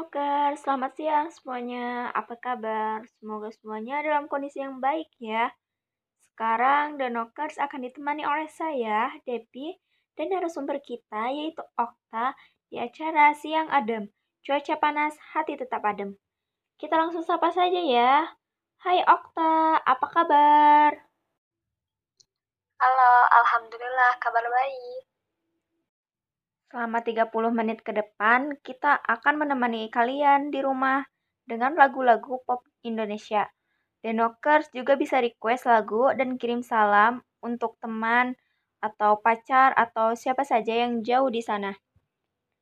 Denokers, selamat siang semuanya. Apa kabar? Semoga semuanya dalam kondisi yang baik ya. Sekarang Denokers akan ditemani oleh saya, Depi, dan narasumber kita yaitu Okta di acara Siang Adem. Cuaca panas, hati tetap adem. Kita langsung sapa saja ya. Hai Okta, apa kabar? Halo, Alhamdulillah kabar baik. Selama 30 menit ke depan, kita akan menemani kalian di rumah dengan lagu-lagu pop Indonesia. Denokers juga bisa request lagu dan kirim salam untuk teman atau pacar atau siapa saja yang jauh di sana.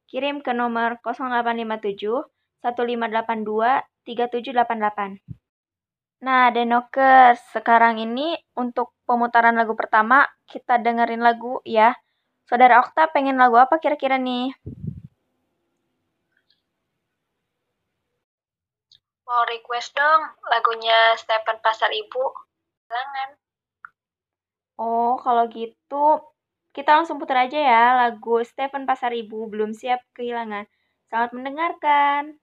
Kirim ke nomor 0857 1582 3788. Nah, Denokers, sekarang ini untuk pemutaran lagu pertama, kita dengerin lagu ya. Saudara Okta pengen lagu apa kira-kira nih? Mau request dong lagunya Stephen Pasar Ibu. Jangan. Oh, kalau gitu kita langsung putar aja ya lagu Stephen Pasar Ibu belum siap kehilangan. Selamat mendengarkan.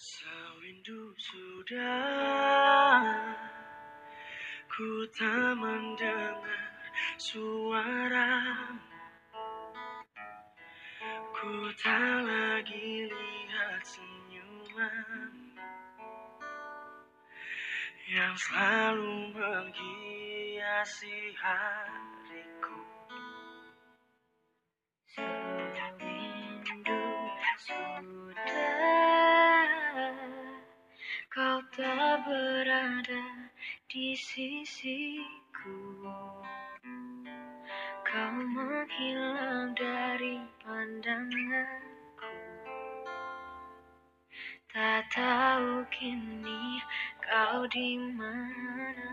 Sewindu sudah Ku tak mendengar suara. Ku tak lagi lihat senyuman Yang selalu menghiasi hariku. Sewindu sudah berada di sisiku. Kau menghilang dari pandanganku. Tak tahu kini kau di mana.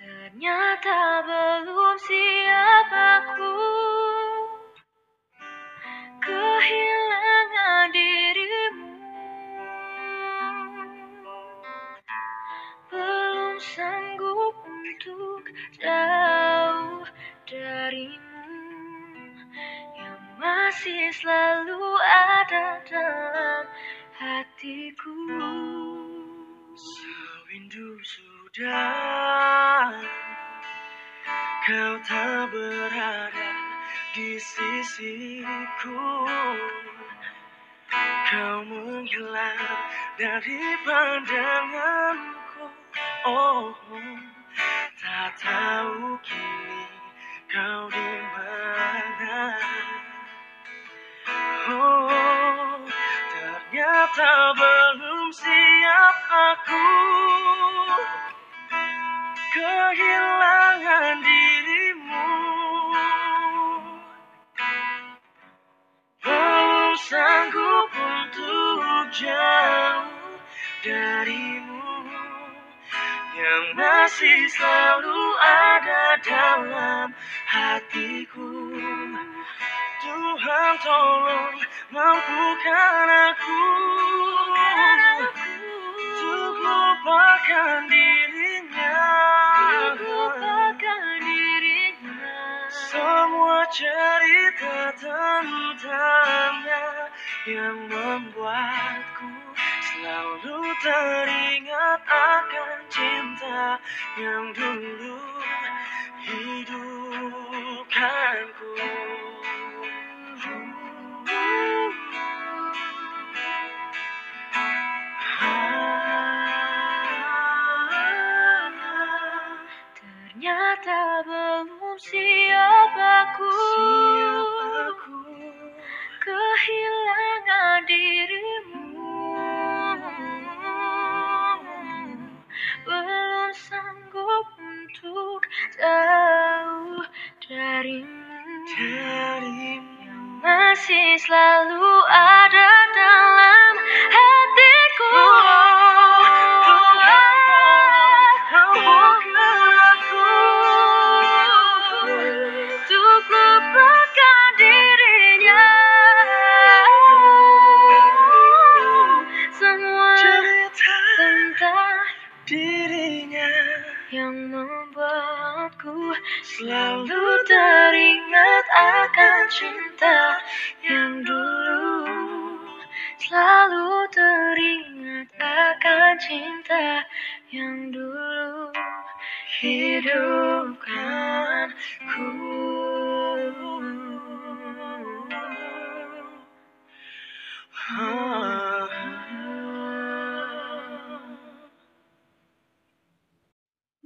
Ternyata belum siap aku jauh darimu Yang masih selalu ada dalam hatiku. Sewindu sudah Kau tak berada di sisiku. Kau menghilang dari pandanganku. Oh, tahu kini kau di mana Oh, ternyata belum siap aku. Kehilangan dirimu. Belum sanggup untuk jauh darimu Yang masih selalu ada dalam hatiku. Tuhan tolong mampukan aku Untuk lupakan dirinya. Semua cerita tentangnya Yang membuatku selalu teringat akan cinta Yang dulu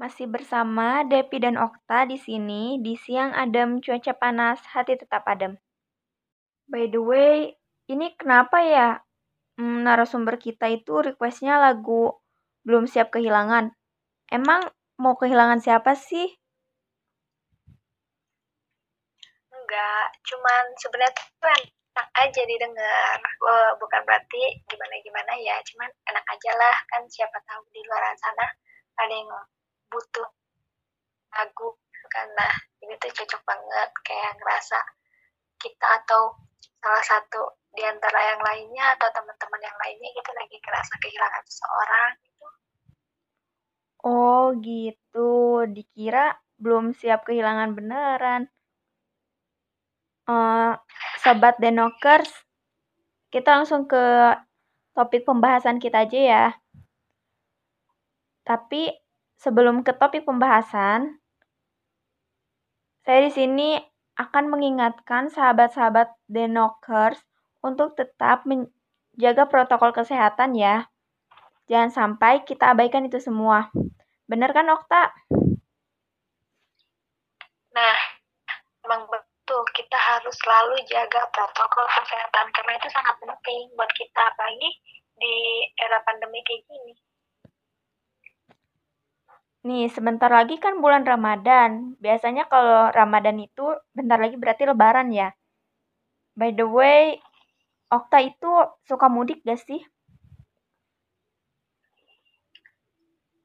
Masih bersama Depi dan Okta di sini, di siang adem, cuaca panas, hati tetap adem. By the way, ini kenapa ya hmm, narasumber kita itu requestnya lagu Belum Siap Kehilangan? Emang mau kehilangan siapa sih? enggak cuman sebenarnya enak aja didengar. Eh, bukan berarti gimana gimana ya cuman enak aja lah. Kan siapa tahu di luar sana ada yang butuh lagu karena ini tuh cocok banget. Kayak ngerasa kita atau salah satu di antara yang lainnya atau teman-teman yang lainnya gitu lagi ngerasa kehilangan seseorang Oh gitu, dikira belum siap kehilangan beneran. Eh, Sobat Denokers, kita langsung ke topik pembahasan kita aja ya. Tapi sebelum ke topik pembahasan, saya di sini akan mengingatkan sahabat-sahabat Denokers untuk tetap menjaga protokol kesehatan ya. Jangan sampai kita abaikan itu semua. Bener kan, Okta? Nah, emang betul kita harus selalu jaga protokol kesehatan karena itu sangat penting buat kita apalagi di era pandemi kayak gini. Nih, sebentar lagi kan bulan Ramadan. Biasanya kalau Ramadan itu bentar lagi berarti Lebaran ya. By the way, Okta itu suka mudik gak sih?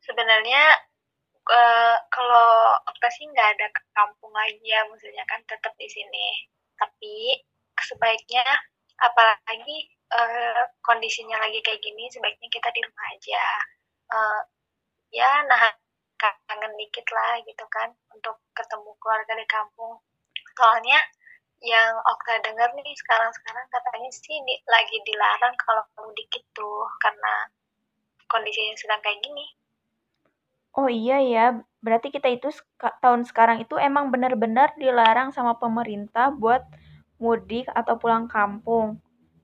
Sebenarnya eh, kalau Okta sih nggak ada ke kampung lagi ya, maksudnya kan tetap di sini. Tapi sebaiknya apalagi eh, kondisinya lagi kayak gini, sebaiknya kita di rumah aja. Eh, ya nah kangen dikit lah gitu kan untuk ketemu keluarga di kampung. Soalnya yang Okta dengar nih sekarang-sekarang katanya sih di- lagi dilarang kalau mudik itu karena kondisinya sedang kayak gini. Oh iya ya, berarti kita itu tahun sekarang itu emang benar-benar dilarang sama pemerintah buat mudik atau pulang kampung.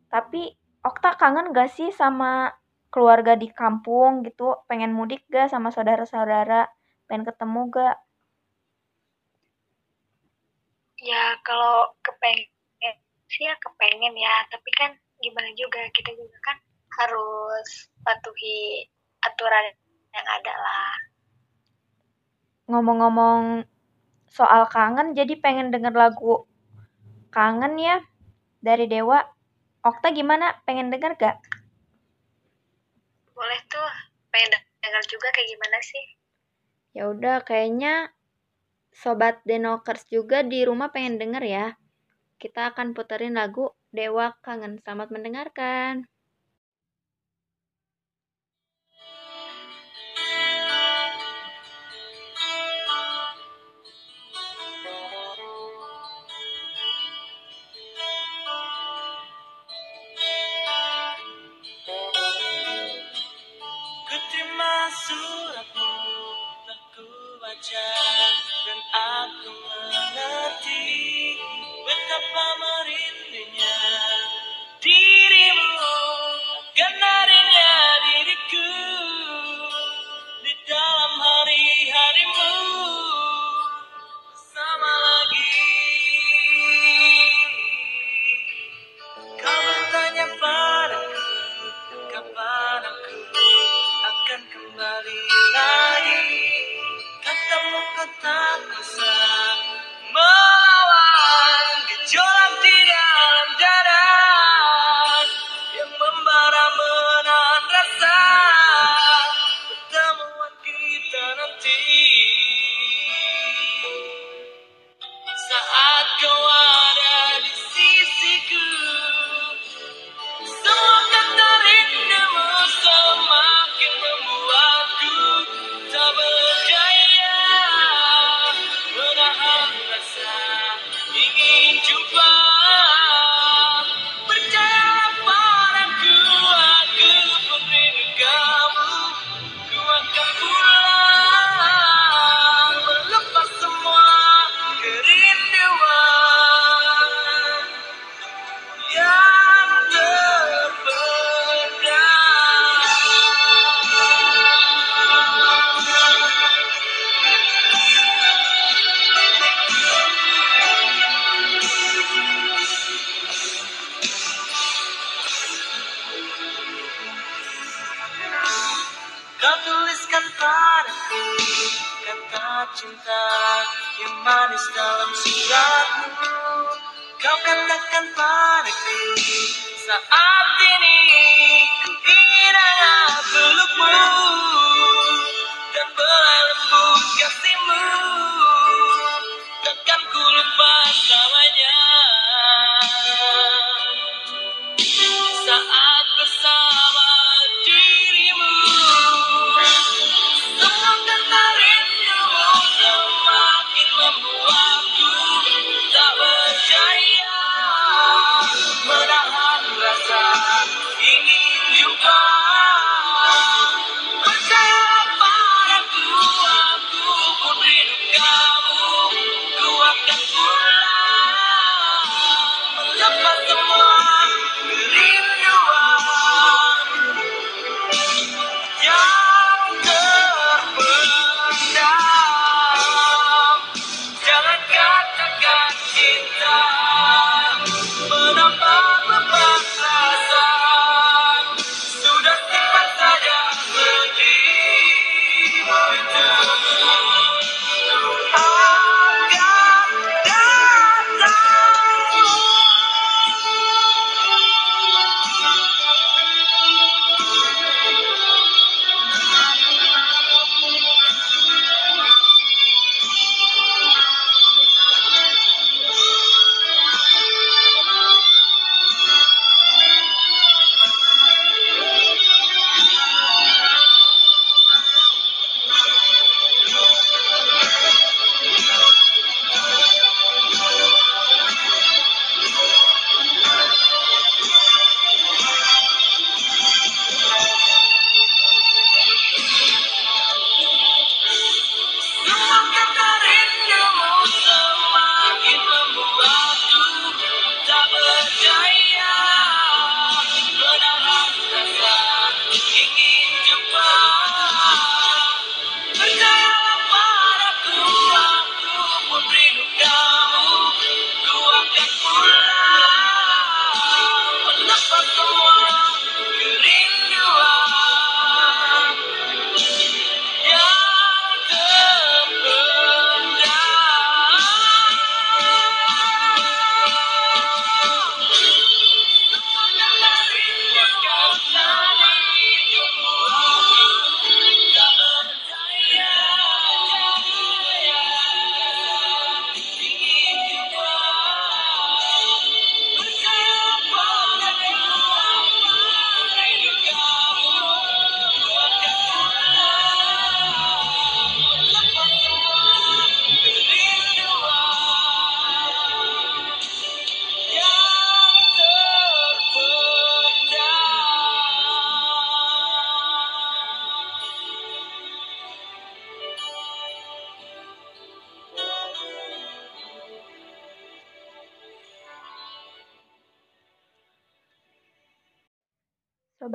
Tapi Okta kangen gak sih sama keluarga di kampung gitu? Pengen mudik gak sama saudara-saudara? Pengen ketemu gak? Ya kalau kepengen sih ya kepengen ya, tapi kan gimana juga kita juga kan harus patuhi aturan yang ada lah. Ngomong-ngomong soal kangen, jadi pengen denger lagu Kangen ya dari Dewa. Okta gimana? Pengen denger gak? Boleh tuh, pengen dengar juga kayak gimana sih? Ya udah, kayaknya sobat Denokers juga di rumah pengen denger ya. Kita akan puterin lagu Dewa Kangen. Selamat mendengarkan. Kembali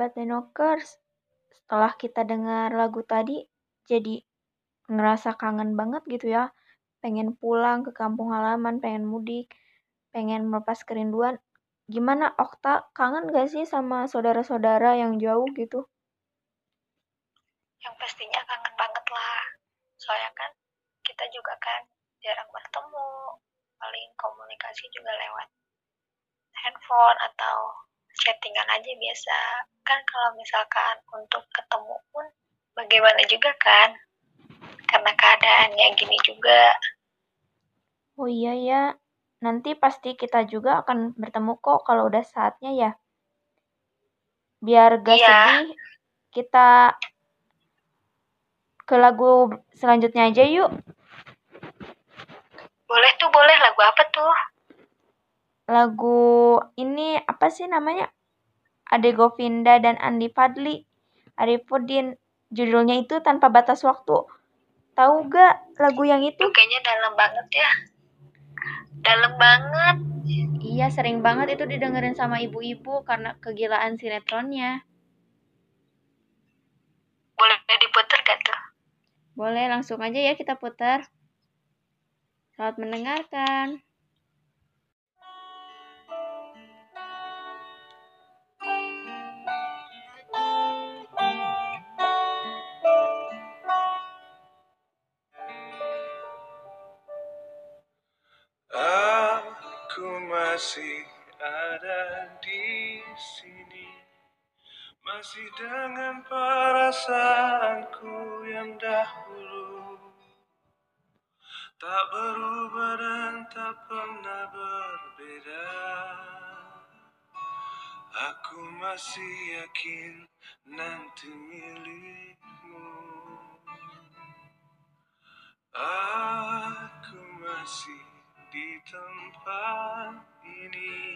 Sobat Denokers, setelah kita dengar lagu tadi, jadi ngerasa kangen banget gitu ya. Pengen pulang ke kampung halaman, pengen mudik, pengen melepas kerinduan. Gimana Okta, kangen gak sih sama saudara-saudara yang jauh gitu? yang pastinya kangen banget lah soalnya kan kita juga kan jarang bertemu paling komunikasi juga lewat handphone atau chattingan aja biasa kan kalau misalkan untuk ketemu pun bagaimana juga kan karena keadaannya gini juga Oh iya ya, nanti pasti kita juga akan bertemu kok kalau udah saatnya ya. Biar gak Iya. sedih, kita ke lagu selanjutnya aja yuk. boleh tuh boleh lagu apa tuh Lagu ini apa sih namanya? Ade Govinda dan Andi Fadli. Arifudin. Judulnya itu Tanpa Batas Waktu. Tahu gak lagu yang itu? Kayaknya dalam banget ya dalam banget Iya, sering banget itu didengerin sama ibu-ibu karena kegilaan sinetronnya. boleh diputer gak tuh Boleh, langsung aja ya kita putar. Selamat mendengarkan. Masih ada di sini. Masih dengan perasaanku yang dahulu. Tak berubah dan tak pernah berbeda. Aku masih yakin nanti milikmu. Aku masih di tempat ini.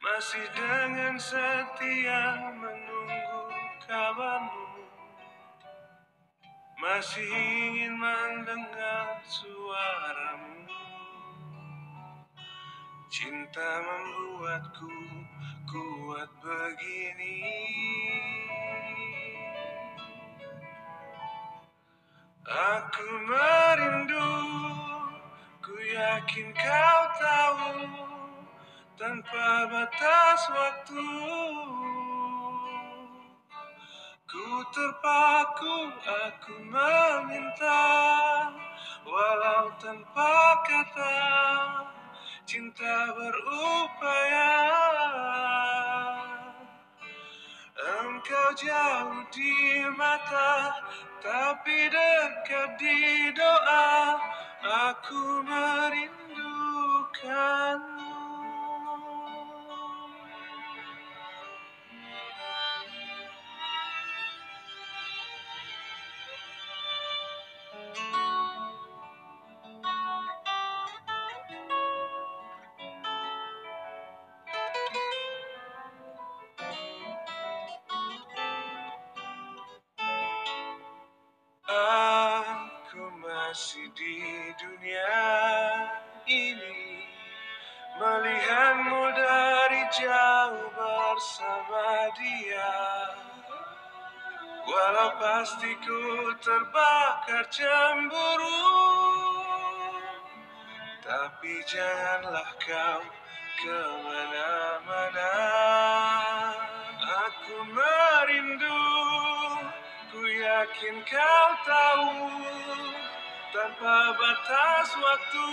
Masih dengan setia menunggu kabarmu. Masih ingin mendengar suaramu. Cinta membuatku kuat begini. Aku merindu, ku yakin kau tahu Tanpa batas waktu Ku terpaku, aku meminta Walau tanpa kata Cinta berupaya Engkau jauh di mata, tapi dekat di doa. Aku merindukanmu. Tapi janganlah kau ke mana-mana. Aku merindu Ku yakin kau tahu Tanpa batas waktu.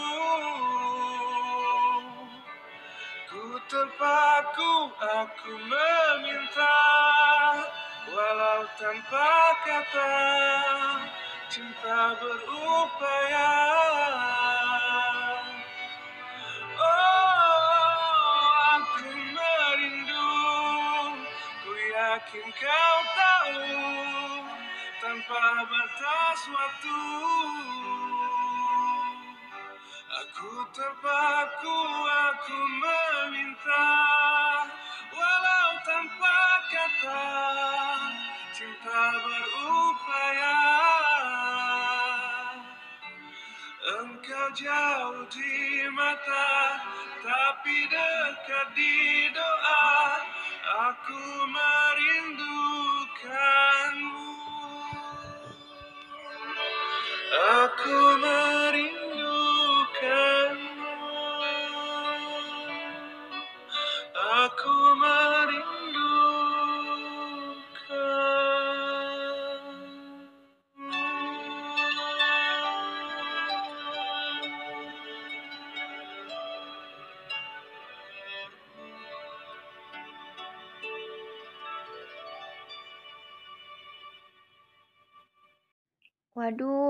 Ku terpaku, aku meminta Walau tanpa kata Cinta berupaya yakin kau tahu Tanpa batas waktu Aku terpaku, aku meminta Walau tanpa kata Cinta berupaya. Engkau jauh di mata Tapi dekat di doa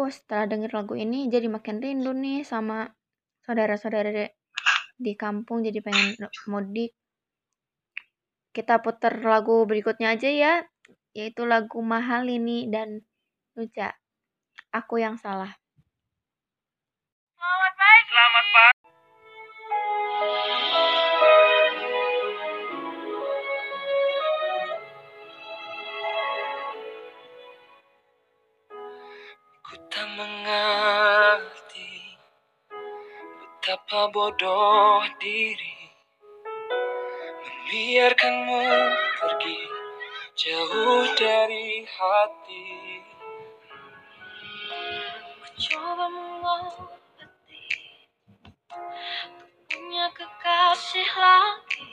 setelah denger lagu ini jadi makin rindu nih sama saudara-saudara di kampung jadi pengen mudik. Kita putar lagu berikutnya aja ya, yaitu lagu Mahal ini dan Nuca. Aku yang salah. Mengerti betapa bodoh diri. Membiarkanmu pergi jauh dari hati. Mencoba Untuk punya kekasih lagi.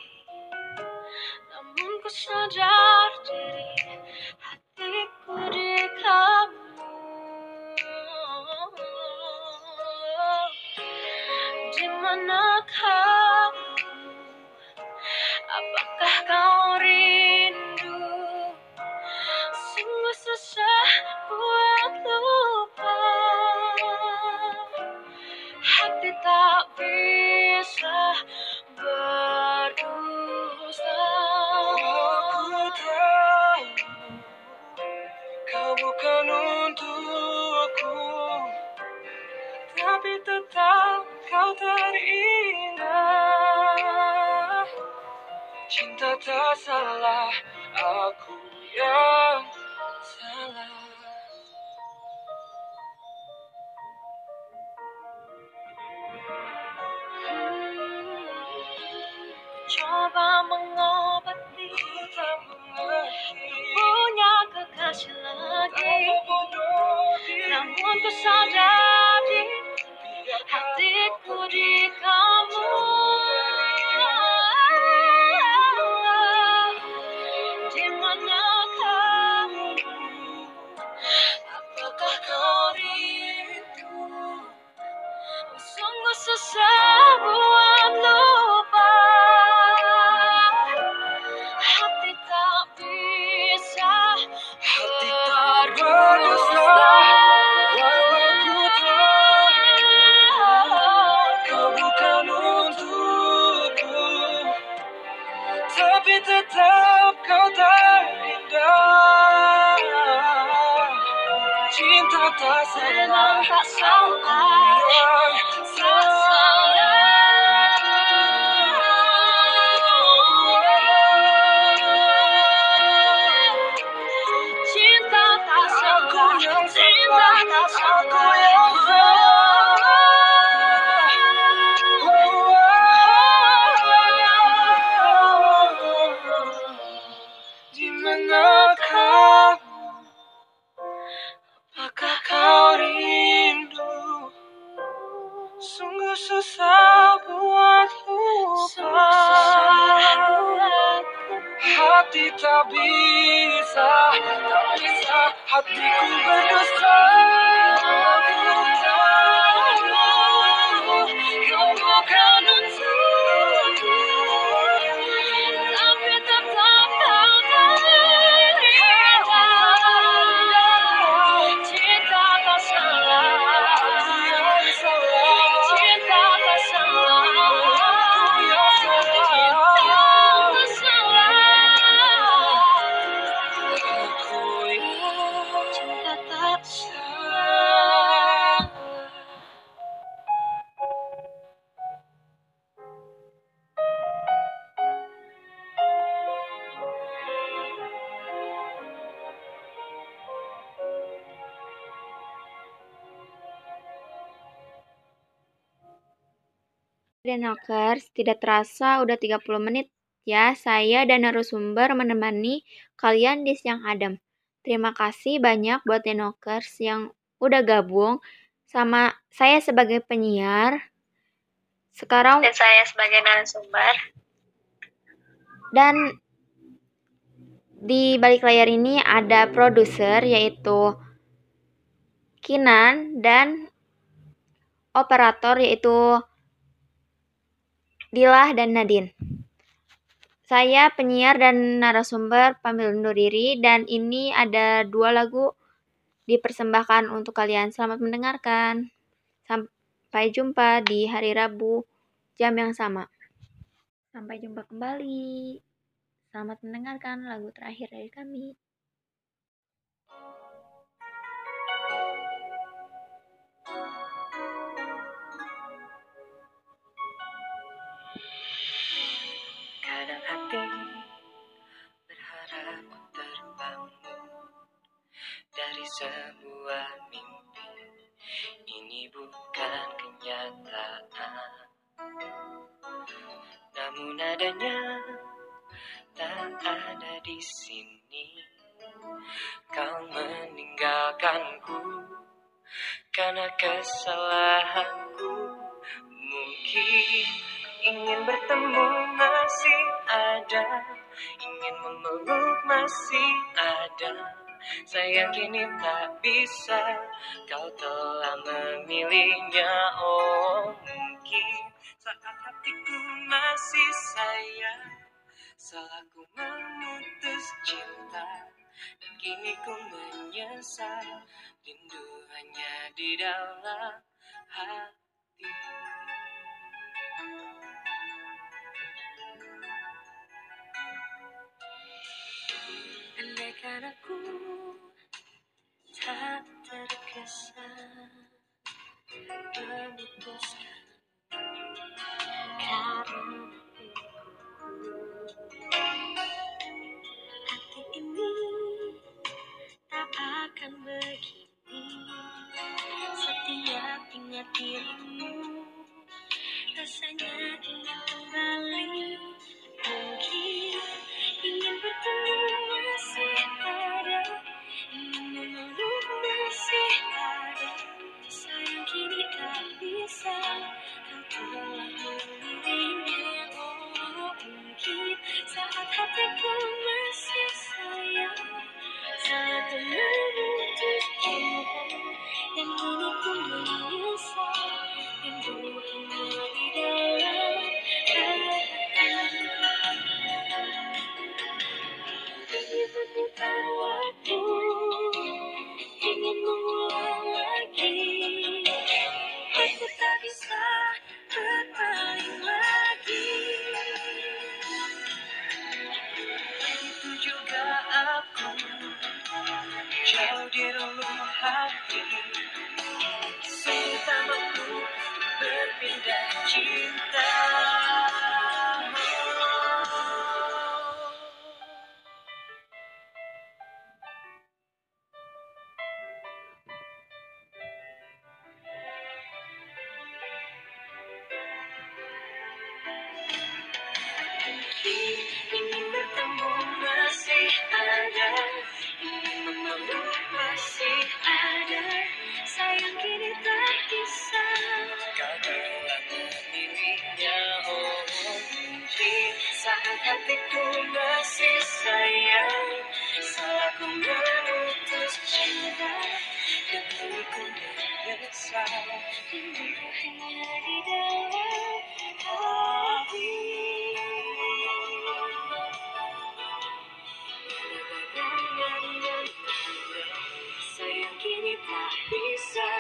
Namun ku sadar diri Tetap kau terindah Cinta tak salah, aku yang salah. Coba mengobati Ku tak mengerti Punya kekasih lagi. Namun ku Biarkan hatiku di Tapi tetap kau terindah Cinta tak salah Memang tak salah Yang Tak salah Hati tak bisa Tak bisa hatiku berdosa Denokers, tidak terasa udah 30 menit ya saya dan narasumber menemani kalian di siang adem. Terima kasih banyak buat Denokers yang udah gabung sama saya sebagai penyiar. Sekarang Dan saya sebagai narasumber. dan di balik layar ini ada produser yaitu Kinan dan operator yaitu Dilah dan Nadine. Saya penyiar dan narasumber pamit undur diri dan ini ada dua lagu dipersembahkan untuk kalian. Selamat mendengarkan. Sampai jumpa di hari Rabu jam yang sama. Sampai jumpa kembali. Selamat mendengarkan lagu terakhir dari kami. Sebuah mimpi. Ini bukan kenyataan, namun adanya tak ada di sini. Kau meninggalkanku karena kesalahanku. Mungkin ingin bertemu masih ada, ingin memeluk masih ada. Sayang kini tak bisa, kau telah memilihnya. Oh mungkin saat hatiku masih sayang, Salahku memutus cinta Dan kini ku menyesal Rindu hanya di dalam hati Andaikan aku tak terkesan memutuskan karena hati ini tak akan begini. Setiap ingat dirimu rasanya ingin kembali. Mungkin masih sayang. Salahku memutus cinta. Menyesal Rindu hanya di dalam hati Sayang kini tak bisa.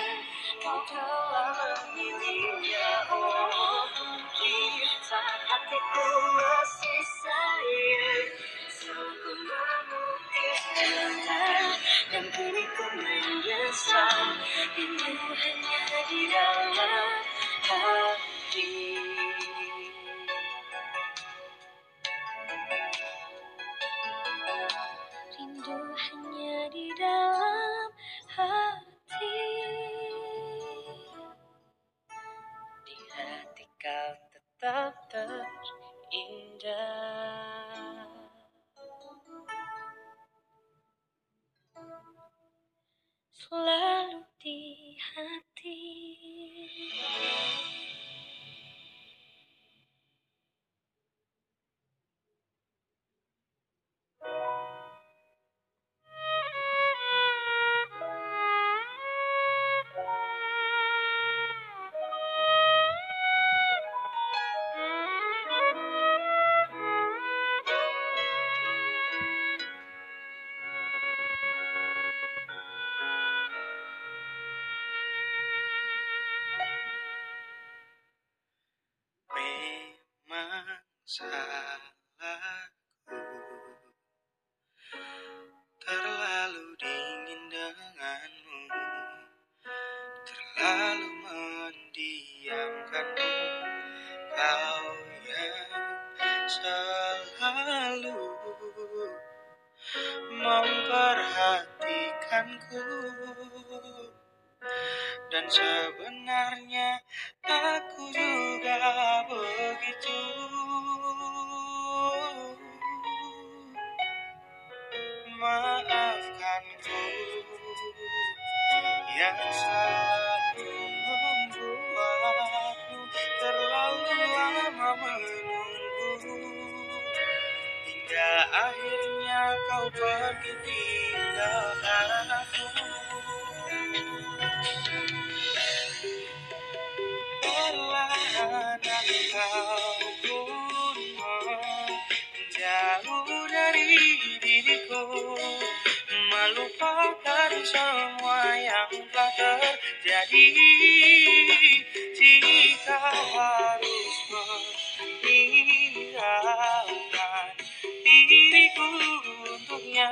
Kau telah memilihnya. Oh mungkin saat hatiku hanya di dalam terjadi Jika harus meninggalkan diriku untuknya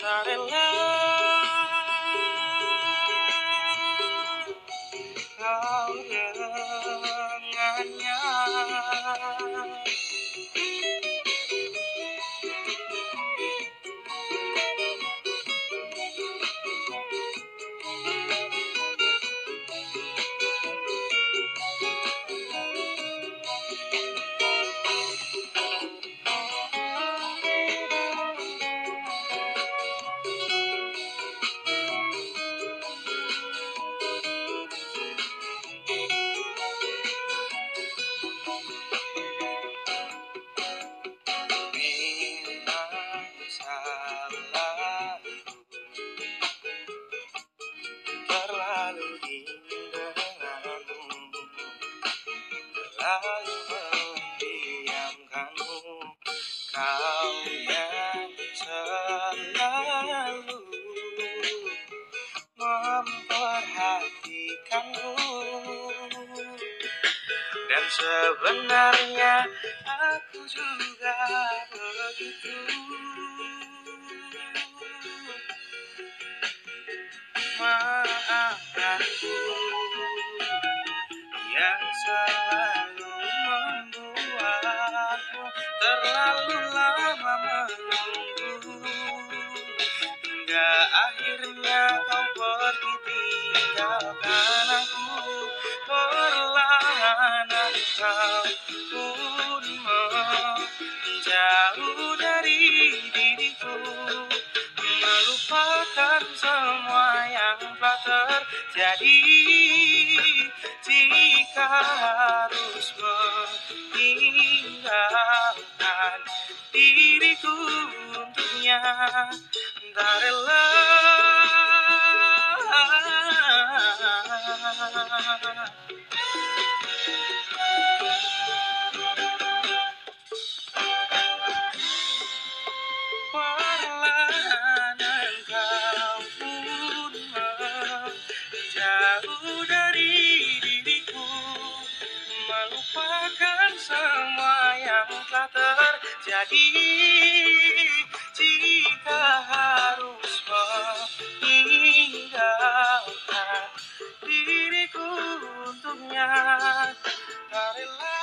Tak rela Terlalu mendiamkanmu Kau yang selalu memperhatikanku. Dan sebenarnya aku juga begitu. Maafkanku yang selalu Engkau pun menjauh dari diriku Melupakan semua yang telah terjadi. Jika harus meninggalkan diriku untuknya Tak rela. Perlahan terjadi Jika harus meninggalkan diriku untuknya kau dengannya